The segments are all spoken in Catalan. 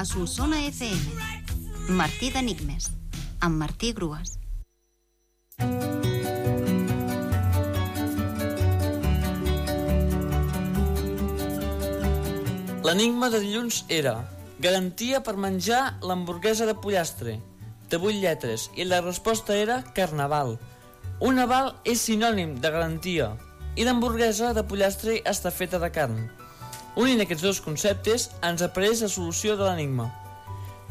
a Solsona FM. Martí d'Enigmes, amb Martí Grues. L'enigma de dilluns era garantia per menjar l'hamburguesa de pollastre, de 8 lletres, i la resposta era carnaval. Un aval és sinònim de garantia i l'hamburguesa de pollastre està feta de carn. Unint aquests dos conceptes ens apareix la solució de l'enigma.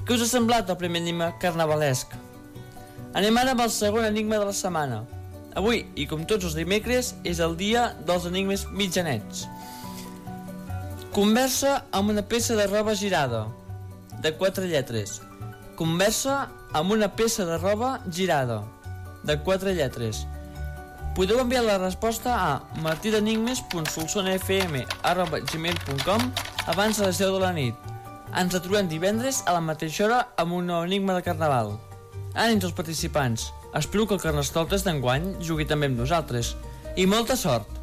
Què us ha semblat el primer enigma carnavalesc? Anem ara amb el segon enigma de la setmana. Avui, i com tots els dimecres, és el dia dels enigmes mitjanets. Conversa amb una peça de roba girada, de quatre lletres. Conversa amb una peça de roba girada, de quatre lletres. Podeu enviar la resposta a martidenigmes.solsonfm.gmail.com abans de les 10 de la nit. Ens trobem divendres a la mateixa hora amb un nou enigma de carnaval. Ànims als participants. Espero que el Carnestoltes d'enguany jugui també amb nosaltres. I molta sort!